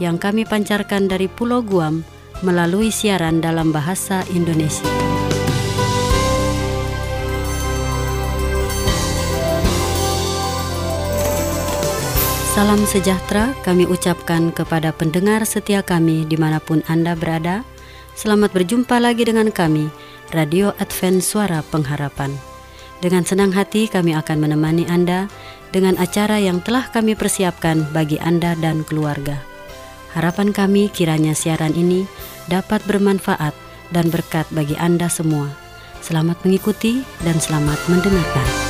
yang kami pancarkan dari Pulau Guam melalui siaran dalam bahasa Indonesia. Salam sejahtera kami ucapkan kepada pendengar setia kami di mana pun Anda berada. Selamat berjumpa lagi dengan kami, Radio Advent Suara Pengharapan. Dengan senang hati kami akan menemani Anda dengan acara yang telah kami persiapkan bagi Anda dan keluarga. Harapan kami kiranya siaran ini dapat bermanfaat dan berkat bagi Anda semua. Selamat mengikuti dan selamat mendengarkan.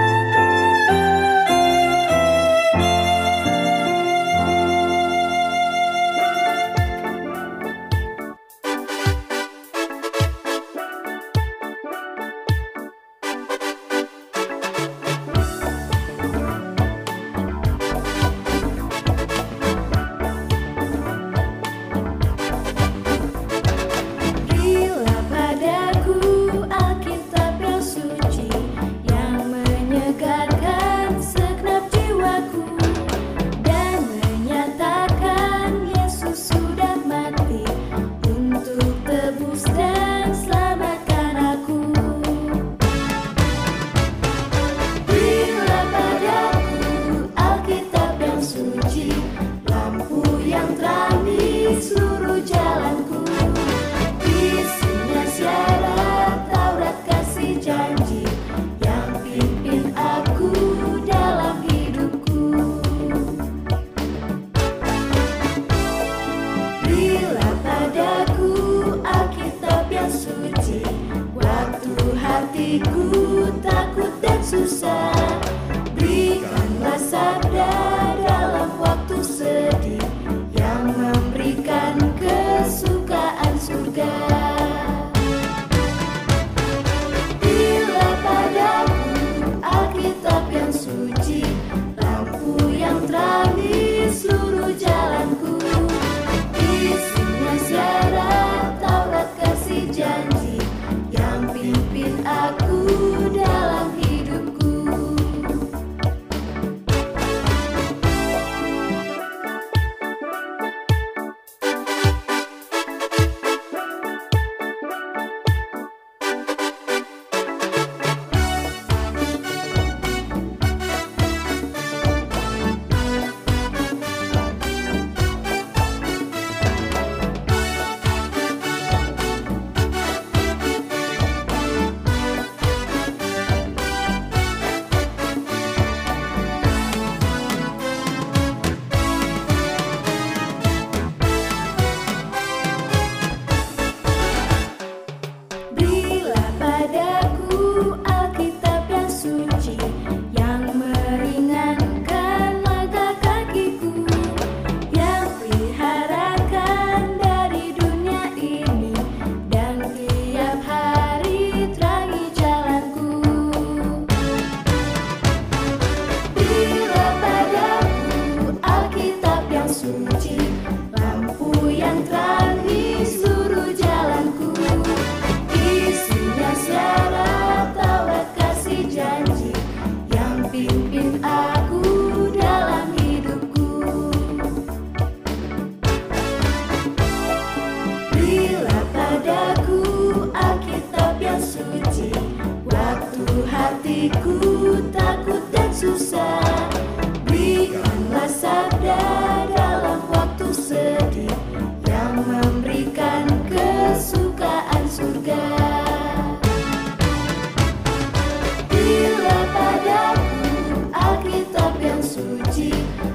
suci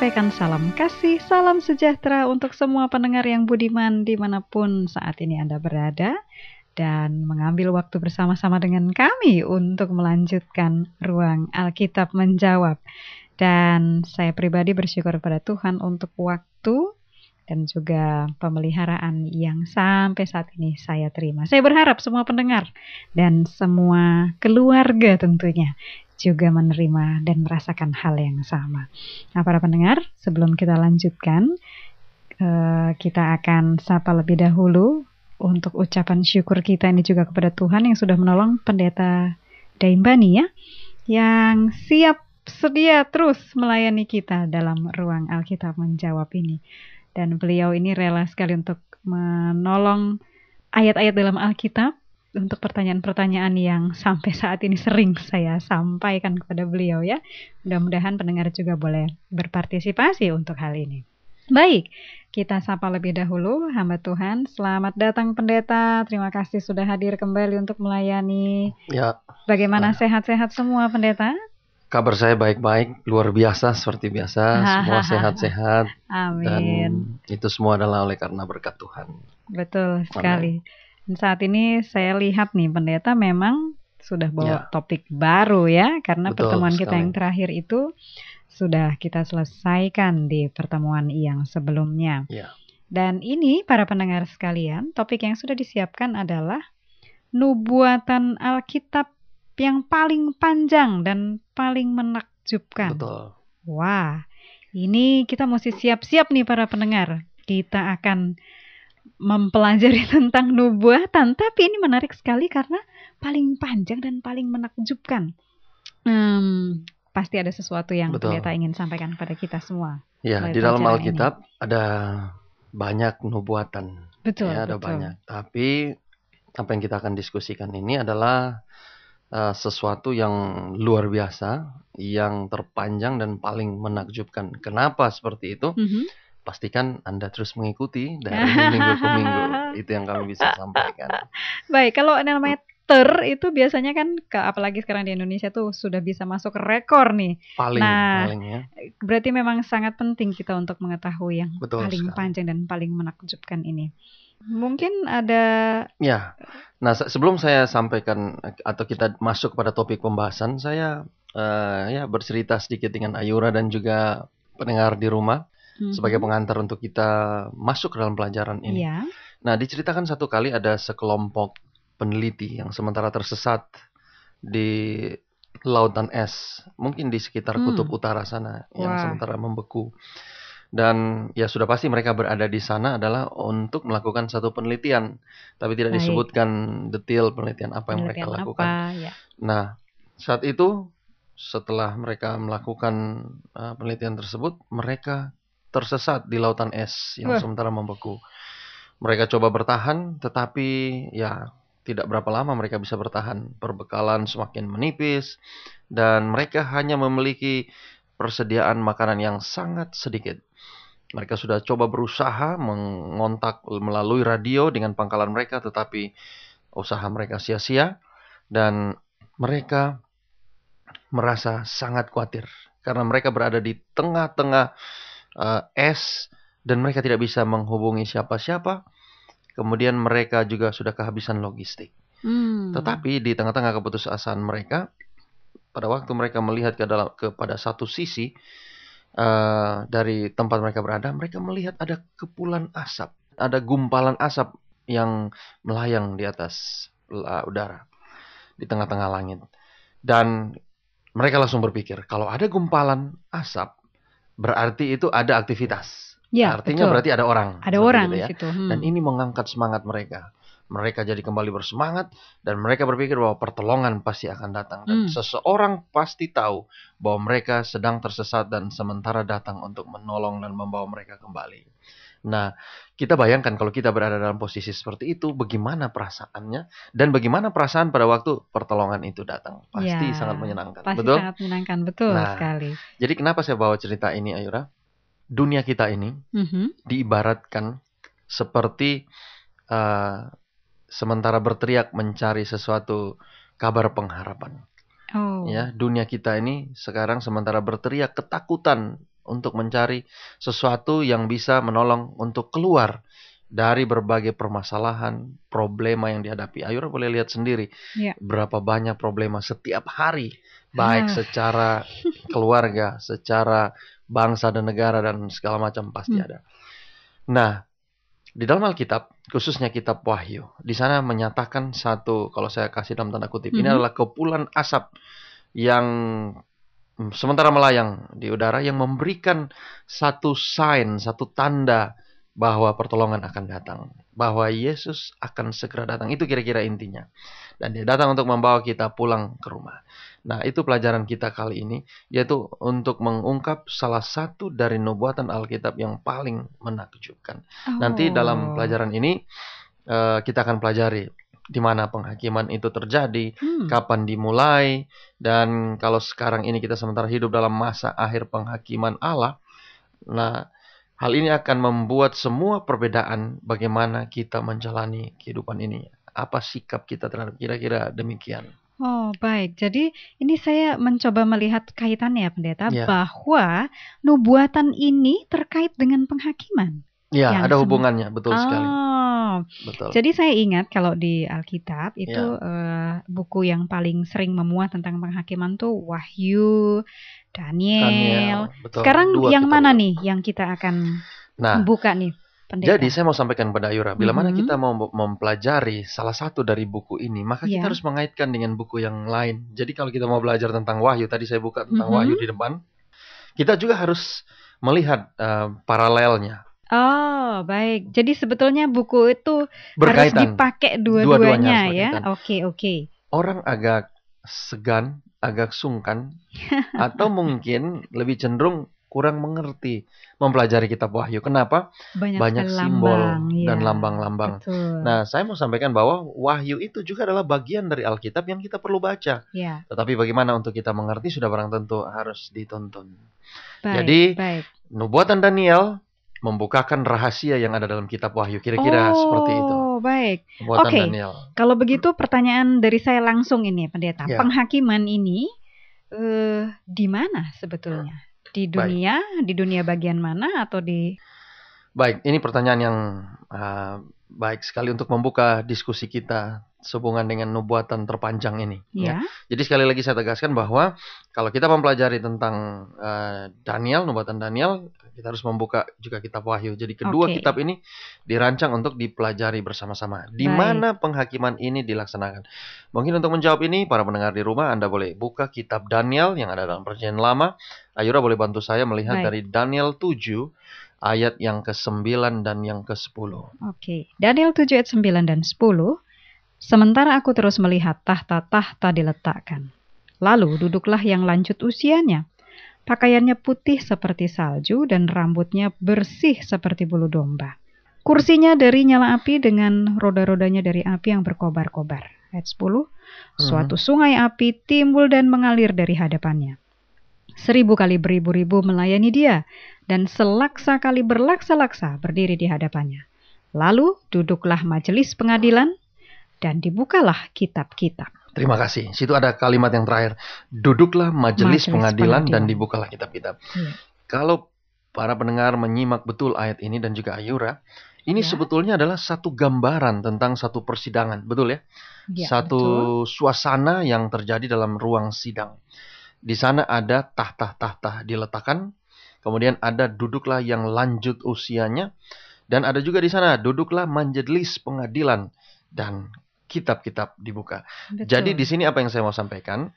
sampaikan salam kasih, salam sejahtera untuk semua pendengar yang budiman di mana pun saat ini Anda berada dan mengambil waktu bersama-sama dengan kami untuk melanjutkan ruang Alkitab menjawab. Dan saya pribadi bersyukur pada Tuhan untuk waktu dan juga pemeliharaan yang sampai saat ini saya terima. Saya berharap semua pendengar dan semua keluarga tentunya juga menerima dan merasakan hal yang sama. Nah, para pendengar, sebelum kita lanjutkan, eh, kita akan sapa lebih dahulu untuk ucapan syukur kita ini juga kepada Tuhan yang sudah menolong pendeta Daimbani ya, yang siap sedia terus melayani kita dalam ruang Alkitab menjawab ini. Dan beliau ini rela sekali untuk menolong ayat-ayat dalam Alkitab untuk pertanyaan-pertanyaan yang sampai saat ini sering saya sampaikan kepada beliau ya. Mudah-mudahan pendengar juga boleh berpartisipasi untuk hal ini. Baik, kita sapa lebih dahulu hamba Tuhan. Selamat datang pendeta. Terima kasih sudah hadir kembali untuk melayani. Ya, Bagaimana sehat-sehat semua pendeta? kabar saya baik-baik, luar biasa seperti biasa, semua sehat-sehat dan Amin. itu semua adalah oleh karena berkat Tuhan. Betul sekali. Dan saat ini saya lihat nih pendeta memang sudah bawa Ya. topik baru ya karena Betul pertemuan kita sekali. yang terakhir itu sudah kita selesaikan di pertemuan yang sebelumnya. Ya. Dan ini para pendengar sekalian, topik yang sudah disiapkan adalah nubuatan Alkitab yang paling panjang dan paling menakjubkan. Betul. Wah, ini kita mesti siap-siap nih para pendengar. Kita akan mempelajari tentang nubuatan, tapi ini menarik sekali karena paling panjang dan paling menakjubkan. Hmm, pasti ada sesuatu yang Betul. pendeta ingin sampaikan kepada kita semua. Ya, di dalam Alkitab ada banyak nubuatan. Betul, ya, ada betul. banyak. Tapi apa yang kita akan diskusikan ini adalah uh, sesuatu yang luar biasa, yang terpanjang dan paling menakjubkan. Kenapa seperti itu? Mhm. Pastikan Anda terus mengikuti dari minggu ke minggu. Itu yang kami bisa sampaikan. Baik, kalau namanya ter itu biasanya kan ke apalagi sekarang di Indonesia tuh sudah bisa masuk rekor nih. Paling Nah, paling ya. Berarti memang sangat penting kita untuk mengetahui yang Betul paling sekali. panjang dan paling menakjubkan ini. Mungkin ada Ya, nah se- sebelum saya sampaikan atau kita masuk pada topik pembahasan, saya eh, ya bercerita sedikit dengan Ayura dan juga pendengar di rumah Mhm. sebagai pengantar untuk kita masuk ke dalam pelajaran ini. Iya. Nah, diceritakan satu kali ada sekelompok peneliti yang sementara tersesat di lautan es, mungkin di sekitar Hmm. kutub utara sana yang Wah. sementara membeku. Dan ya sudah pasti mereka berada di sana adalah untuk melakukan satu penelitian, tapi tidak Baik. disebutkan detail penelitian apa yang mereka penelitian lakukan. apa ya. Nah, saat itu setelah mereka melakukan uh, penelitian tersebut, mereka tersesat di lautan es yang Wah. sementara membeku. Mereka coba bertahan, tetapi ya tidak berapa lama mereka bisa bertahan. Perbekalan semakin menipis dan mereka hanya memiliki persediaan makanan yang sangat sedikit. Mereka sudah coba berusaha mengontak melalui radio dengan pangkalan mereka, tetapi usaha mereka sia-sia dan mereka merasa sangat khawatir karena mereka berada di tengah-tengah eh, es dan mereka tidak bisa menghubungi siapa-siapa. Kemudian mereka juga sudah kehabisan logistik. Hmm. Tetapi di tengah-tengah keputusasaan mereka, pada waktu mereka melihat ke dalam kepada satu sisi eh, dari tempat mereka berada, mereka melihat ada kepulan asap, ada gumpalan asap yang melayang di atas uh, udara di tengah-tengah langit. Dan mereka langsung berpikir, kalau ada gumpalan asap, berarti itu ada aktivitas. Ya, Artinya betul. berarti ada orang. Ada orang itu di ya. situ. Hmm. Dan ini mengangkat semangat mereka. Mereka jadi kembali bersemangat dan mereka berpikir bahwa pertolongan pasti akan datang. Dan Hmm. seseorang pasti tahu bahwa mereka sedang tersesat dan sementara datang untuk menolong dan membawa mereka kembali. Nah, kita bayangkan kalau kita berada dalam posisi seperti itu, bagaimana perasaannya dan bagaimana perasaan pada waktu pertolongan itu datang. Pasti Ya, sangat menyenangkan. Pasti Betul? sangat menyenangkan, betul Nah. sekali. Jadi kenapa saya bawa cerita ini, Ayura? Dunia kita ini Mhm. diibaratkan seperti uh, sementara berteriak mencari sesuatu kabar pengharapan. Oh, Ya, dunia kita ini sekarang sementara berteriak ketakutan untuk mencari sesuatu yang bisa menolong untuk keluar dari berbagai permasalahan, problema yang dihadapi. Ayura boleh lihat sendiri Ya. berapa banyak problema setiap hari, baik Ah. secara keluarga, secara bangsa dan negara dan segala macam pasti Hmm. ada. Nah, di dalam Alkitab, khususnya kitab Wahyu, di sana menyatakan satu, kalau saya kasih dalam tanda kutip, ini Mhm. adalah kepulan asap yang sementara melayang di udara yang memberikan satu sign, satu tanda bahwa pertolongan akan datang, bahwa Yesus akan segera datang. Itu kira-kira intinya. Dan dia datang untuk membawa kita pulang ke rumah. Nah, itu pelajaran kita kali ini, yaitu untuk mengungkap salah satu dari nubuatan Alkitab yang paling menakjubkan. Nanti dalam Oh. pelajaran ini eh, kita akan pelajari di mana penghakiman itu terjadi, Hmm. kapan dimulai, dan kalau sekarang ini kita sementara hidup dalam masa akhir penghakiman Allah, nah hal ini akan membuat semua perbedaan bagaimana kita menjalani kehidupan ini. Apa sikap kita terhadap kira-kira demikian. Oh, baik. Jadi ini saya mencoba melihat kaitannya, Pendeta, Ya. bahwa nubuatan ini terkait dengan penghakiman. Ya, Yang ada hubungannya, betul sekali. Oh, Betul. jadi saya ingat kalau di Alkitab itu Ya. eh, buku yang paling sering memuat tentang penghakiman tuh Wahyu, Daniel. betul. Sekarang Dua yang mana nih yang kita akan Nah, buka nih, Pendeta? Jadi saya mau sampaikan pada Ayura, bila mana Mhm. kita mau mempelajari salah satu dari buku ini, maka kita Ya. harus mengaitkan dengan buku yang lain. Jadi kalau kita mau belajar tentang Wahyu, tadi saya buka tentang Mhm. Wahyu di depan, kita juga harus melihat eh, paralelnya, Oh, baik. Jadi sebetulnya buku itu harus berkaitan. dipakai Dua-duanya harus ya. Oke, oke. Orang agak segan, agak sungkan, atau mungkin lebih cenderung kurang mengerti mempelajari kitab Wahyu. Kenapa? Banyak, Banyak simbol lambang, dan iya. lambang-lambang. Betul. Nah, saya mau sampaikan bahwa Wahyu itu juga adalah bagian dari Alkitab yang kita perlu baca. ya, Tetapi bagaimana untuk kita mengerti sudah barang tentu harus ditonton. baik. Jadi, baik. Nubuatan Daniel membukakan rahasia yang ada dalam kitab Wahyu. Kira-kira seperti itu. Oh, baik. Oke. Daniel. Kalau begitu pertanyaan dari saya langsung ini, Pendeta. Ya. Penghakiman ini eh di mana sebetulnya? Di Baik. dunia, di dunia bagian mana atau di Baik, ini pertanyaan yang uh, baik sekali untuk membuka diskusi kita sehubungan dengan nubuatan terpanjang ini. ya. ya? Jadi sekali lagi saya tegaskan bahwa kalau kita mempelajari tentang uh, Daniel, nubuatan Daniel, kita harus membuka juga kitab Wahyu. Jadi kedua Oke. kitab ini dirancang untuk dipelajari bersama-sama. Di mana penghakiman ini dilaksanakan? Mungkin untuk menjawab ini, para pendengar di rumah Anda boleh buka kitab Daniel yang ada dalam perjanjian lama. Ayura boleh bantu saya melihat Baik. dari Daniel 7 ayat yang ke-9 dan yang ke-10. Oke. Daniel 7 ayat 9 dan 10. Sementara aku terus melihat tahta-tahta diletakkan. Lalu duduklah yang lanjut usianya. Pakaiannya putih seperti salju dan rambutnya bersih seperti bulu domba. Kursinya dari nyala api dengan roda-rodanya dari api yang berkobar-kobar. Ayat 10. Suatu sungai api timbul dan mengalir dari hadapannya. Seribu kali beribu-ribu melayani dia, dan selaksa kali berlaksa-laksa berdiri di hadapannya. Lalu duduklah majelis pengadilan, dan dibukalah kitab-kitab. Terima kasih. Situ ada kalimat yang terakhir. Duduklah majelis, Majelis pengadilan, dan pengadilan. dibukalah kitab-kitab. Iya. Kalau para pendengar menyimak betul ayat ini dan juga Ayura, Ini Ya. sebetulnya adalah satu gambaran tentang satu persidangan, betul ya? Ya, satu betul. suasana yang terjadi dalam ruang sidang. Di sana ada tahta-tahta diletakkan, kemudian ada duduklah yang lanjut usianya, dan ada juga di sana duduklah majelis pengadilan dan kitab-kitab dibuka. Betul. Jadi di sini apa yang saya mau sampaikan?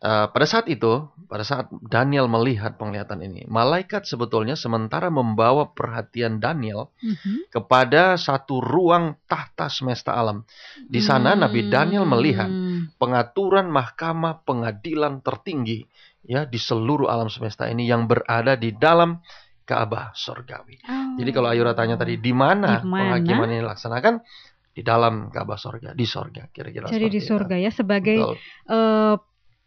Eh, pada saat itu, pada saat Daniel melihat penglihatan ini, malaikat sebetulnya sementara membawa perhatian Daniel Mhm. kepada satu ruang tahta semesta alam. Di sana Nabi Daniel melihat Hmm. Pengaturan mahkamah pengadilan tertinggi ya di seluruh alam semesta ini yang berada di dalam Ka'bah sorgawi. Oh. Jadi kalau Ayura tanya tadi di mana penghakiman ini dilaksanakan di dalam Ka'bah sorga, di sorga kira-kira Jadi di itu. surga ya sebagai Betul. eh,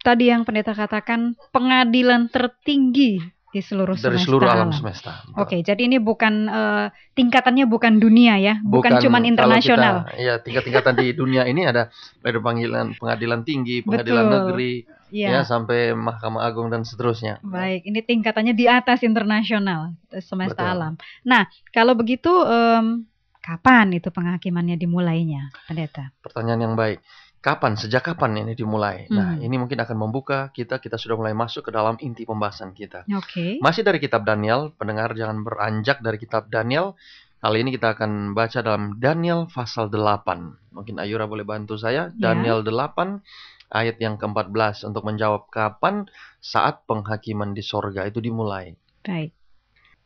tadi yang pendeta katakan pengadilan tertinggi di seluruh dari semesta seluruh alam alam. semesta. Oke, jadi ini bukan eh, tingkatannya bukan dunia ya, bukan, cuman kalau internasional. Iya, tingkat-tingkatan di dunia ini ada dari panggilan pengadilan tinggi, pengadilan Betul. negeri, Iya. ya sampai Mahkamah Agung dan seterusnya. Baik, ini tingkatannya di atas internasional semesta Betul. alam. Nah, kalau begitu em, kapan itu penghakimannya dimulainya, pendeta? Pertanyaan yang baik. Kapan? Sejak kapan ini dimulai? Nah, Hmm. ini mungkin akan membuka kita. Kita sudah mulai masuk ke dalam inti pembahasan kita. Oke. Masih dari kitab Daniel, pendengar jangan beranjak dari kitab Daniel. Kali ini kita akan baca dalam Daniel pasal 8. Mungkin Ayura boleh bantu saya. Ya. Daniel 8 ayat yang ke-14 untuk menjawab kapan saat penghakiman di sorga itu dimulai. Baik.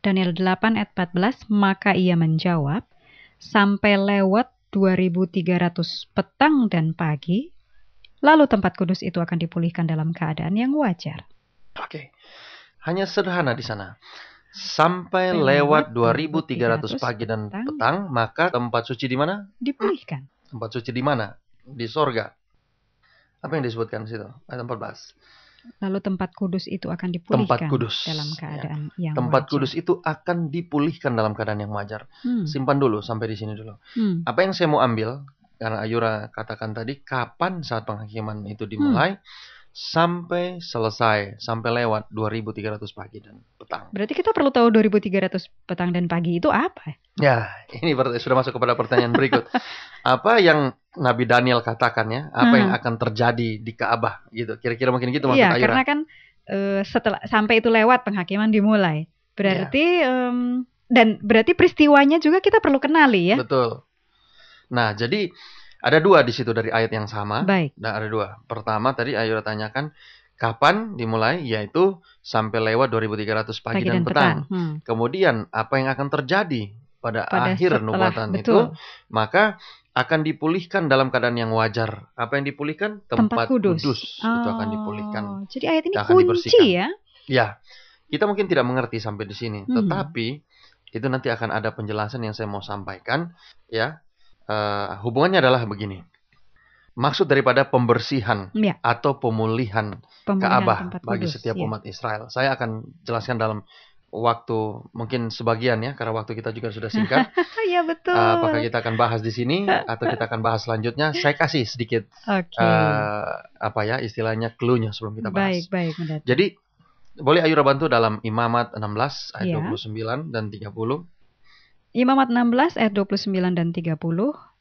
Daniel 8 ayat 14, maka ia menjawab, sampai lewat 2300 petang dan pagi, lalu tempat kudus itu akan dipulihkan dalam keadaan yang wajar. Oke. Hanya sederhana di sana. Sampai lewat 2300 pagi dan petang. petang, maka tempat suci di mana? Dipulihkan. Tempat suci di mana? Di sorga. Apa yang disebutkan di situ? Ayat 14. Lalu tempat kudus itu akan dipulihkan Tempat kudus, dalam ya. keadaan yang Tempat wajar. kudus itu akan dipulihkan dalam keadaan yang wajar. Hmm, Simpan dulu sampai di sini dulu. hmm. Apa yang saya mau ambil karena Ayura katakan tadi kapan saat penghakiman itu dimulai sampai selesai sampai lewat 2300 pagi dan petang. Berarti kita perlu tahu 2300 petang dan pagi itu apa? Ya, ini sudah masuk kepada pertanyaan berikut. apa yang Nabi Daniel katakan ya? Apa yang Hmm. akan terjadi di Ka'bah gitu? Kira-kira mungkin gitu maksud Iya, Ayura. karena kan eh, setelah sampai itu lewat penghakiman dimulai. Berarti Iya. em, dan berarti peristiwanya juga kita perlu kenali ya. Betul. Nah, jadi ada dua di situ dari ayat yang sama. Baik. Nah, ada dua. Pertama tadi Ayura tanyakan kapan dimulai yaitu sampai lewat 2300 pagi, Pagi dan, dan petang. petang. Hmm. Kemudian apa yang akan terjadi pada, Pada akhir setelah- nubuatan itu? Maka akan dipulihkan dalam keadaan yang wajar. Apa yang dipulihkan? Tempat kudus. Itu akan Oh, dipulihkan. Jadi ayat ini Akan kunci dibersihkan. ya. Ya, kita mungkin tidak mengerti sampai di sini, Hmm. tetapi itu nanti akan ada penjelasan yang saya mau sampaikan. Ya, Eh, hubungannya adalah begini. Maksud daripada pembersihan Ya. atau pemulihan Pemulihan Ka'bah tempat bagi kudus, setiap ya. umat Israel. Saya akan jelaskan dalam waktu mungkin sebagian ya, karena waktu kita juga sudah singkat. Iya betul. Eh, apakah kita akan bahas di sini atau kita akan bahas selanjutnya? Saya kasih sedikit Oke. eh, apa ya istilahnya clue-nya sebelum kita bahas. baik, baik, Mendat. Jadi boleh Ayura bantu dalam Imamat 16 ayat Iya. 29 dan 30. Imamat 16 ayat 29 dan 30.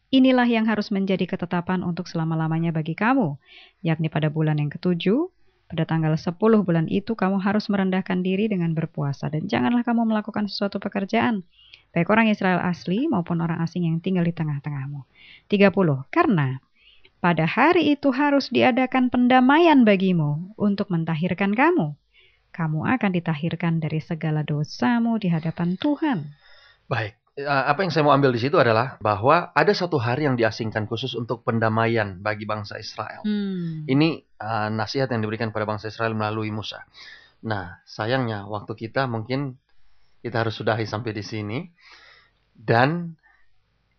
Inilah yang harus menjadi ketetapan untuk selama-lamanya bagi kamu, yakni pada bulan yang ketujuh, pada tanggal 10 bulan itu kamu harus merendahkan diri dengan berpuasa dan janganlah kamu melakukan sesuatu pekerjaan, baik orang Israel asli maupun orang asing yang tinggal di tengah-tengahmu. 30. Karena pada hari itu harus diadakan pendamaian bagimu untuk mentahirkan kamu. Kamu akan ditahirkan dari segala dosamu di hadapan Tuhan. Baik. Eh, apa yang saya mau ambil di situ adalah bahwa ada satu hari yang diasingkan khusus untuk pendamaian bagi bangsa Israel. Hmm. Ini uh, nasihat yang diberikan kepada bangsa Israel melalui Musa. Nah, sayangnya waktu kita mungkin kita harus sudahi sampai di sini dan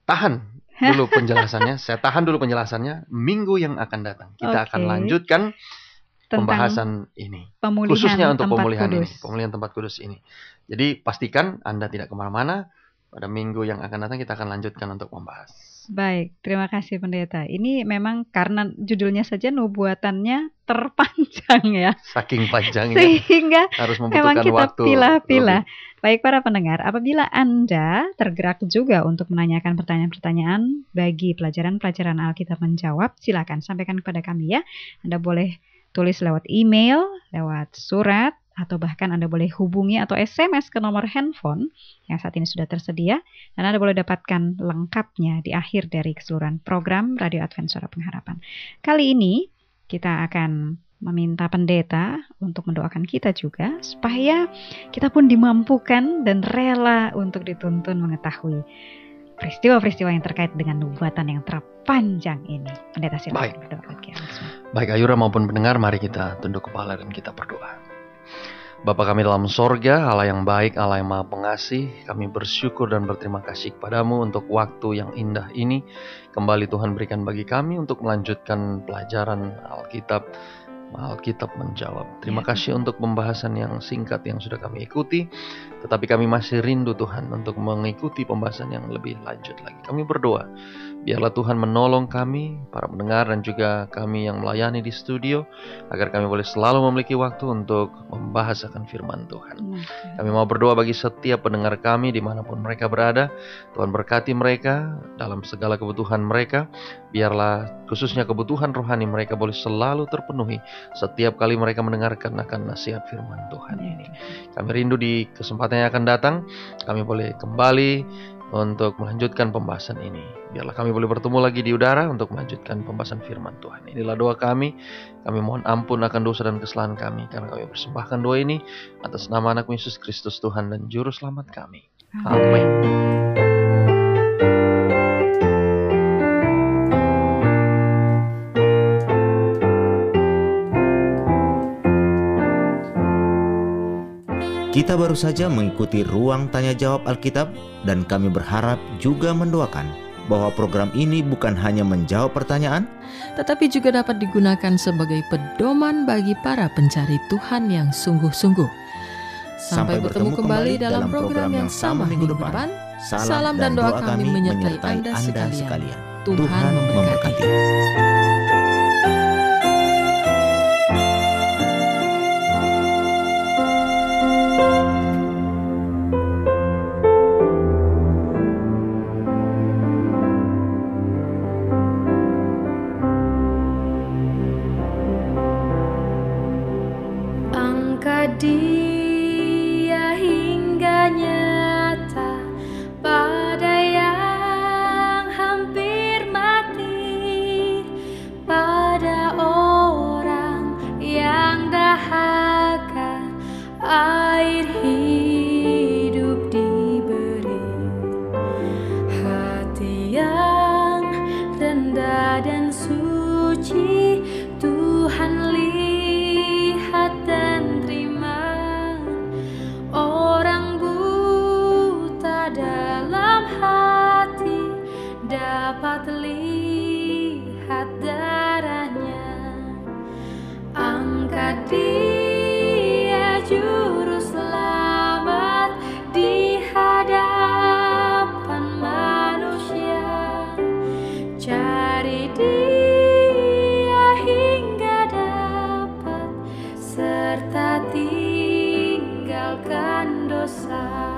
tahan dulu penjelasannya. Saya tahan dulu penjelasannya. Minggu yang akan datang kita akan Oke. lanjutkan Tentang pembahasan ini, khususnya untuk pemulihan kudus. ini, pemulihan tempat kudus ini. Jadi pastikan Anda tidak ke mana-mana. Pada minggu yang akan datang kita akan lanjutkan untuk membahas. Baik, terima kasih pendeta. Ini memang karena judulnya saja nubuatannya terpanjang ya. Saking panjangnya Sehingga harus memang membutuhkan kita waktu. pilah-pilah. Baik para pendengar, apabila Anda tergerak juga untuk menanyakan pertanyaan-pertanyaan bagi pelajaran-pelajaran Alkitab menjawab, silakan sampaikan kepada kami ya. Anda boleh tulis lewat email, lewat surat, atau bahkan Anda boleh hubungi atau SMS ke nomor handphone yang saat ini sudah tersedia dan Anda boleh dapatkan lengkapnya di akhir dari keseluruhan program Radio Advent Suara Pengharapan. Kali ini kita akan meminta pendeta untuk mendoakan kita juga supaya kita pun dimampukan dan rela untuk dituntun mengetahui peristiwa-peristiwa yang terkait dengan nubuatan yang terpanjang ini. Pendeta silakan Baik. berdoa bagi. Baik Ayura maupun pendengar, mari kita tunduk kepala dan kita berdoa. Bapa kami dalam sorga, Allah yang baik, Allah yang maha pengasih, kami bersyukur dan berterima kasih kepadamu untuk waktu yang indah ini. Kembali Tuhan berikan bagi kami untuk melanjutkan pelajaran Alkitab. Alkitab menjawab. Terima Ya, kasih untuk pembahasan yang singkat yang sudah kami ikuti. Tetapi kami masih rindu Tuhan untuk mengikuti pembahasan yang lebih lanjut lagi. Kami berdoa, biarlah Tuhan menolong kami, para pendengar dan juga kami yang melayani di studio, agar kami boleh selalu memiliki waktu untuk membahas akan firman Tuhan. Kami mau berdoa bagi setiap pendengar kami di mana pun mereka berada. Tuhan berkati mereka dalam segala kebutuhan mereka. Biarlah khususnya kebutuhan rohani mereka boleh selalu terpenuhi setiap kali mereka mendengarkan akan nasihat firman Tuhan ini. Kami rindu di kesempatan yang akan datang, kami boleh kembali untuk melanjutkan pembahasan ini. Biarlah kami boleh bertemu lagi di udara untuk melanjutkan pembahasan firman Tuhan. Inilah doa kami. Kami mohon ampun akan dosa dan kesalahan kami karena kami persembahkan doa ini atas nama anak Yesus Kristus Tuhan dan juru selamat kami. Amin. Kita baru saja mengikuti ruang tanya jawab Alkitab dan kami berharap juga mendoakan bahwa program ini bukan hanya menjawab pertanyaan, tetapi juga dapat digunakan sebagai pedoman bagi para pencari Tuhan yang sungguh-sungguh. Sampai, bertemu kembali dalam program yang sama minggu depan. Salam dan doa kami menyertai Anda sekalian. Tuhan memberkati. Serta tinggalkan dosa.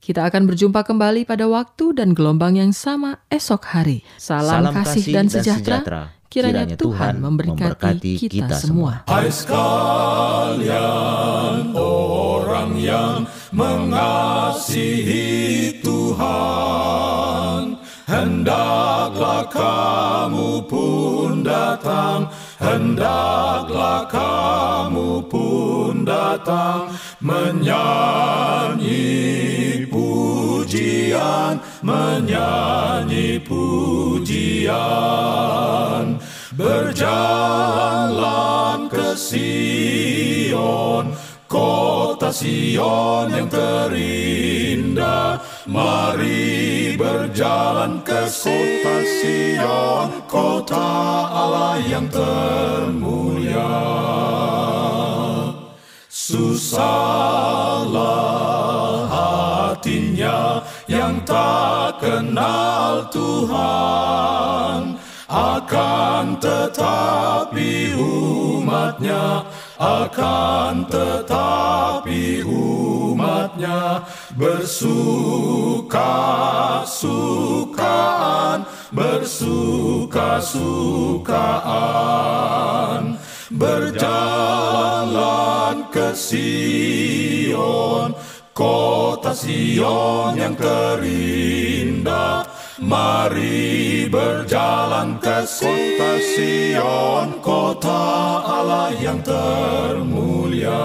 Kita akan berjumpa kembali pada waktu dan gelombang yang sama esok hari. Salam, Salam kasih dan sejahtera. Kiranya, Tuhan memberkati, kita, semua. Hai sekalian orang yang mengasihi Tuhan Hendaklah kamu pun datang Hendaklah kamu pun datang Menyanyi pujian Menyanyi pujian. Berjalan ke Sion Kota Sion yang terindah. Mari berjalan ke kota Sion Kota Allah yang termulia. Susahlah hatinya yang tak kenal Tuhan Akan tetapi umatnya akan tetapi umatnya bersuka-sukaan, bersuka-sukaan. Berjalan ke Sion, kota Sion yang terindah. Mari berjalan ke kota Sion, kota Allah yang termulia.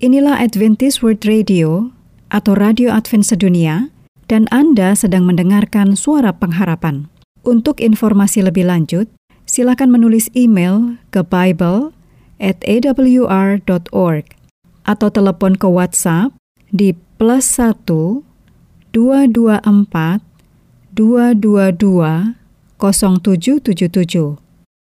Inilah Adventist World Radio atau Radio Advent Sedunia dan Anda sedang mendengarkan suara pengharapan. Untuk informasi lebih lanjut, silakan menulis email ke Bible at awr.org atau telepon ke WhatsApp di plus 1 224 222 0777